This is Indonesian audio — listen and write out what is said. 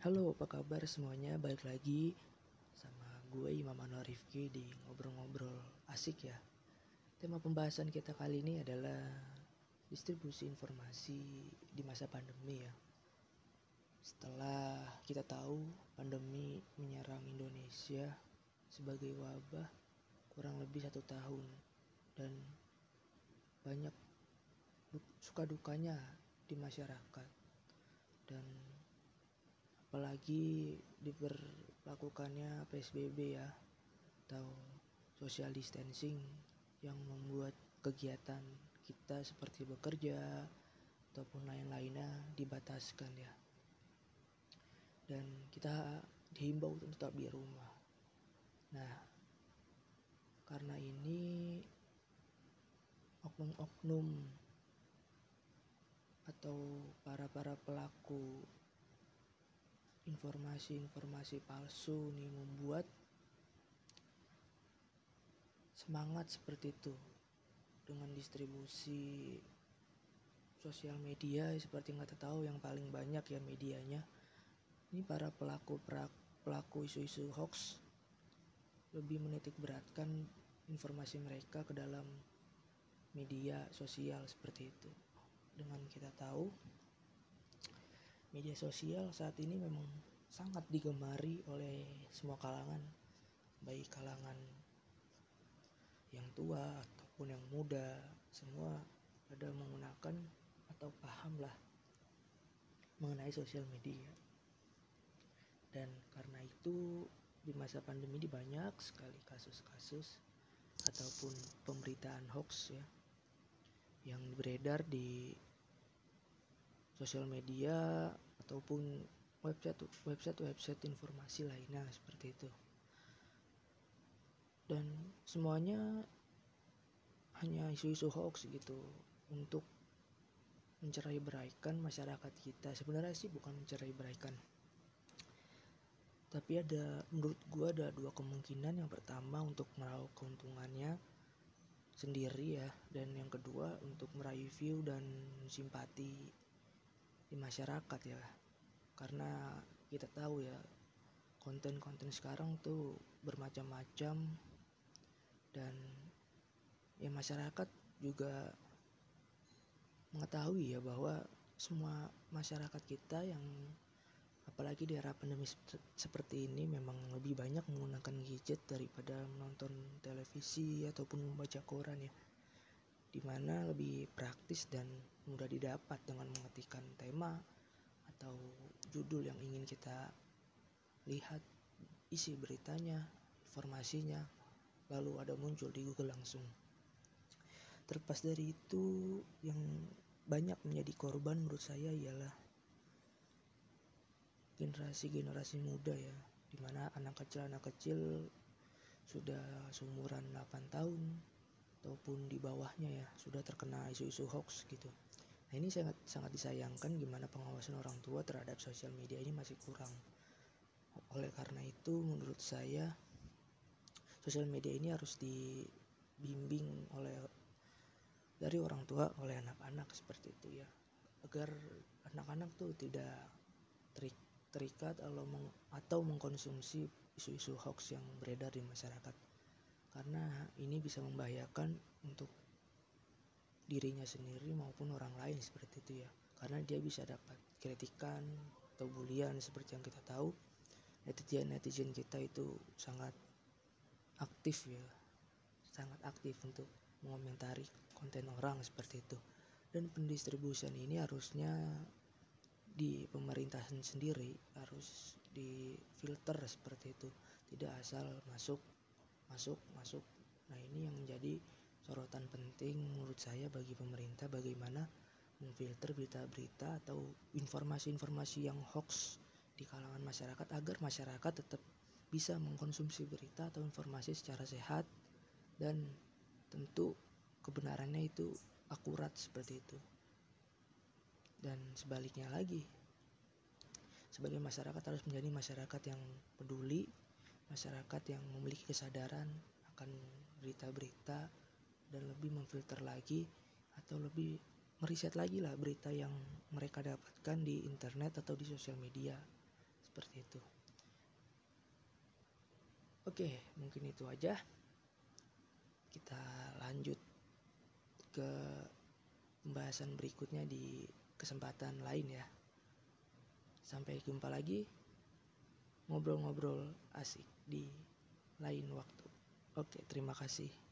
Halo, apa kabar semuanya? Balik lagi sama gue Imam Anwar Rifki di ngobrol-ngobrol asik ya. Tema pembahasan kita kali ini adalah distribusi informasi di masa pandemi ya. Setelah kita tahu pandemi menyerang Indonesia sebagai wabah kurang lebih satu tahun dan banyak suka dukanya di masyarakat dan apalagi diberlakukannya PSBB ya atau social distancing yang membuat kegiatan kita seperti bekerja ataupun lain-lainnya dibataskan ya. Dan kita dihimbau untuk tetap di rumah. Nah karena ini oknum-oknum atau para-para pelaku informasi-informasi palsu nih membuat semangat seperti itu dengan distribusi sosial media seperti kita tahu yang paling banyak ya medianya. Ini para pelaku pelaku isu-isu hoax lebih menitik beratkan informasi mereka ke dalam media sosial seperti itu. Dengan kita tahu media sosial saat ini memang sangat digemari oleh semua kalangan, baik kalangan yang tua ataupun yang muda, semua ada menggunakan atau paham lah mengenai sosial media. Dan karena itu di masa pandemi ini banyak sekali kasus-kasus ataupun pemberitaan hoax ya yang beredar di sosial media ataupun website website website informasi lainnya seperti itu. Dan semuanya hanya isu-isu hoax gitu untuk mencerai beraikan masyarakat kita. Sebenarnya sih bukan mencerai beraikan. Tapi ada menurut gua ada dua kemungkinan. Yang pertama untuk meraup keuntungannya sendiri ya. Dan yang kedua untuk meraih view dan simpati di masyarakat ya. Karena kita tahu ya konten-konten sekarang tuh bermacam-macam. Dan ya masyarakat juga mengetahui ya bahwa semua masyarakat kita yang apalagi di era pandemi seperti ini memang lebih banyak menggunakan gadget daripada menonton televisi ataupun membaca koran ya di mana lebih praktis dan mudah didapat dengan mengetikkan tema atau judul yang ingin kita lihat isi beritanya informasinya lalu ada muncul di Google langsung. Terlepas dari itu yang banyak menjadi korban menurut saya ialah generasi-generasi muda ya di mana anak kecil anak kecil sudah seumuran 8 tahun ataupun di bawahnya ya sudah terkena isu-isu hoax gitu. Nah ini sangat sangat disayangkan gimana pengawasan orang tua terhadap sosial media ini masih kurang. Oleh karena itu menurut saya sosial media ini harus dibimbing oleh dari orang tua oleh anak-anak seperti itu ya agar anak-anak tuh tidak terik, terikat atau, atau mengkonsumsi isu-isu hoax yang beredar di masyarakat karena ini bisa membahayakan untuk dirinya sendiri maupun orang lain seperti itu ya. Karena dia bisa dapat kritikan atau bulian seperti yang kita tahu. Netizen netizen kita itu sangat aktif ya. Sangat aktif untuk mengomentari konten orang seperti itu. Dan pendistribusian ini harusnya di pemerintahan sendiri harus difilter seperti itu. Tidak asal masuk masuk masuk. Nah ini yang menjadi sorotan penting menurut saya bagi pemerintah bagaimana memfilter berita-berita atau informasi-informasi yang hoax di kalangan masyarakat agar masyarakat tetap bisa mengkonsumsi berita atau informasi secara sehat dan tentu kebenarannya itu akurat seperti itu. Dan sebaliknya lagi sebagai masyarakat harus menjadi masyarakat yang peduli masyarakat yang memiliki kesadaran akan berita-berita dan lebih memfilter lagi atau lebih meriset lagi lah berita yang mereka dapatkan di internet atau di sosial media. Seperti itu. Oke mungkin itu aja. Kita lanjut ke pembahasan berikutnya di kesempatan lain ya. Sampai jumpa lagi. Ngobrol-ngobrol asik di lain waktu. Oke terima kasih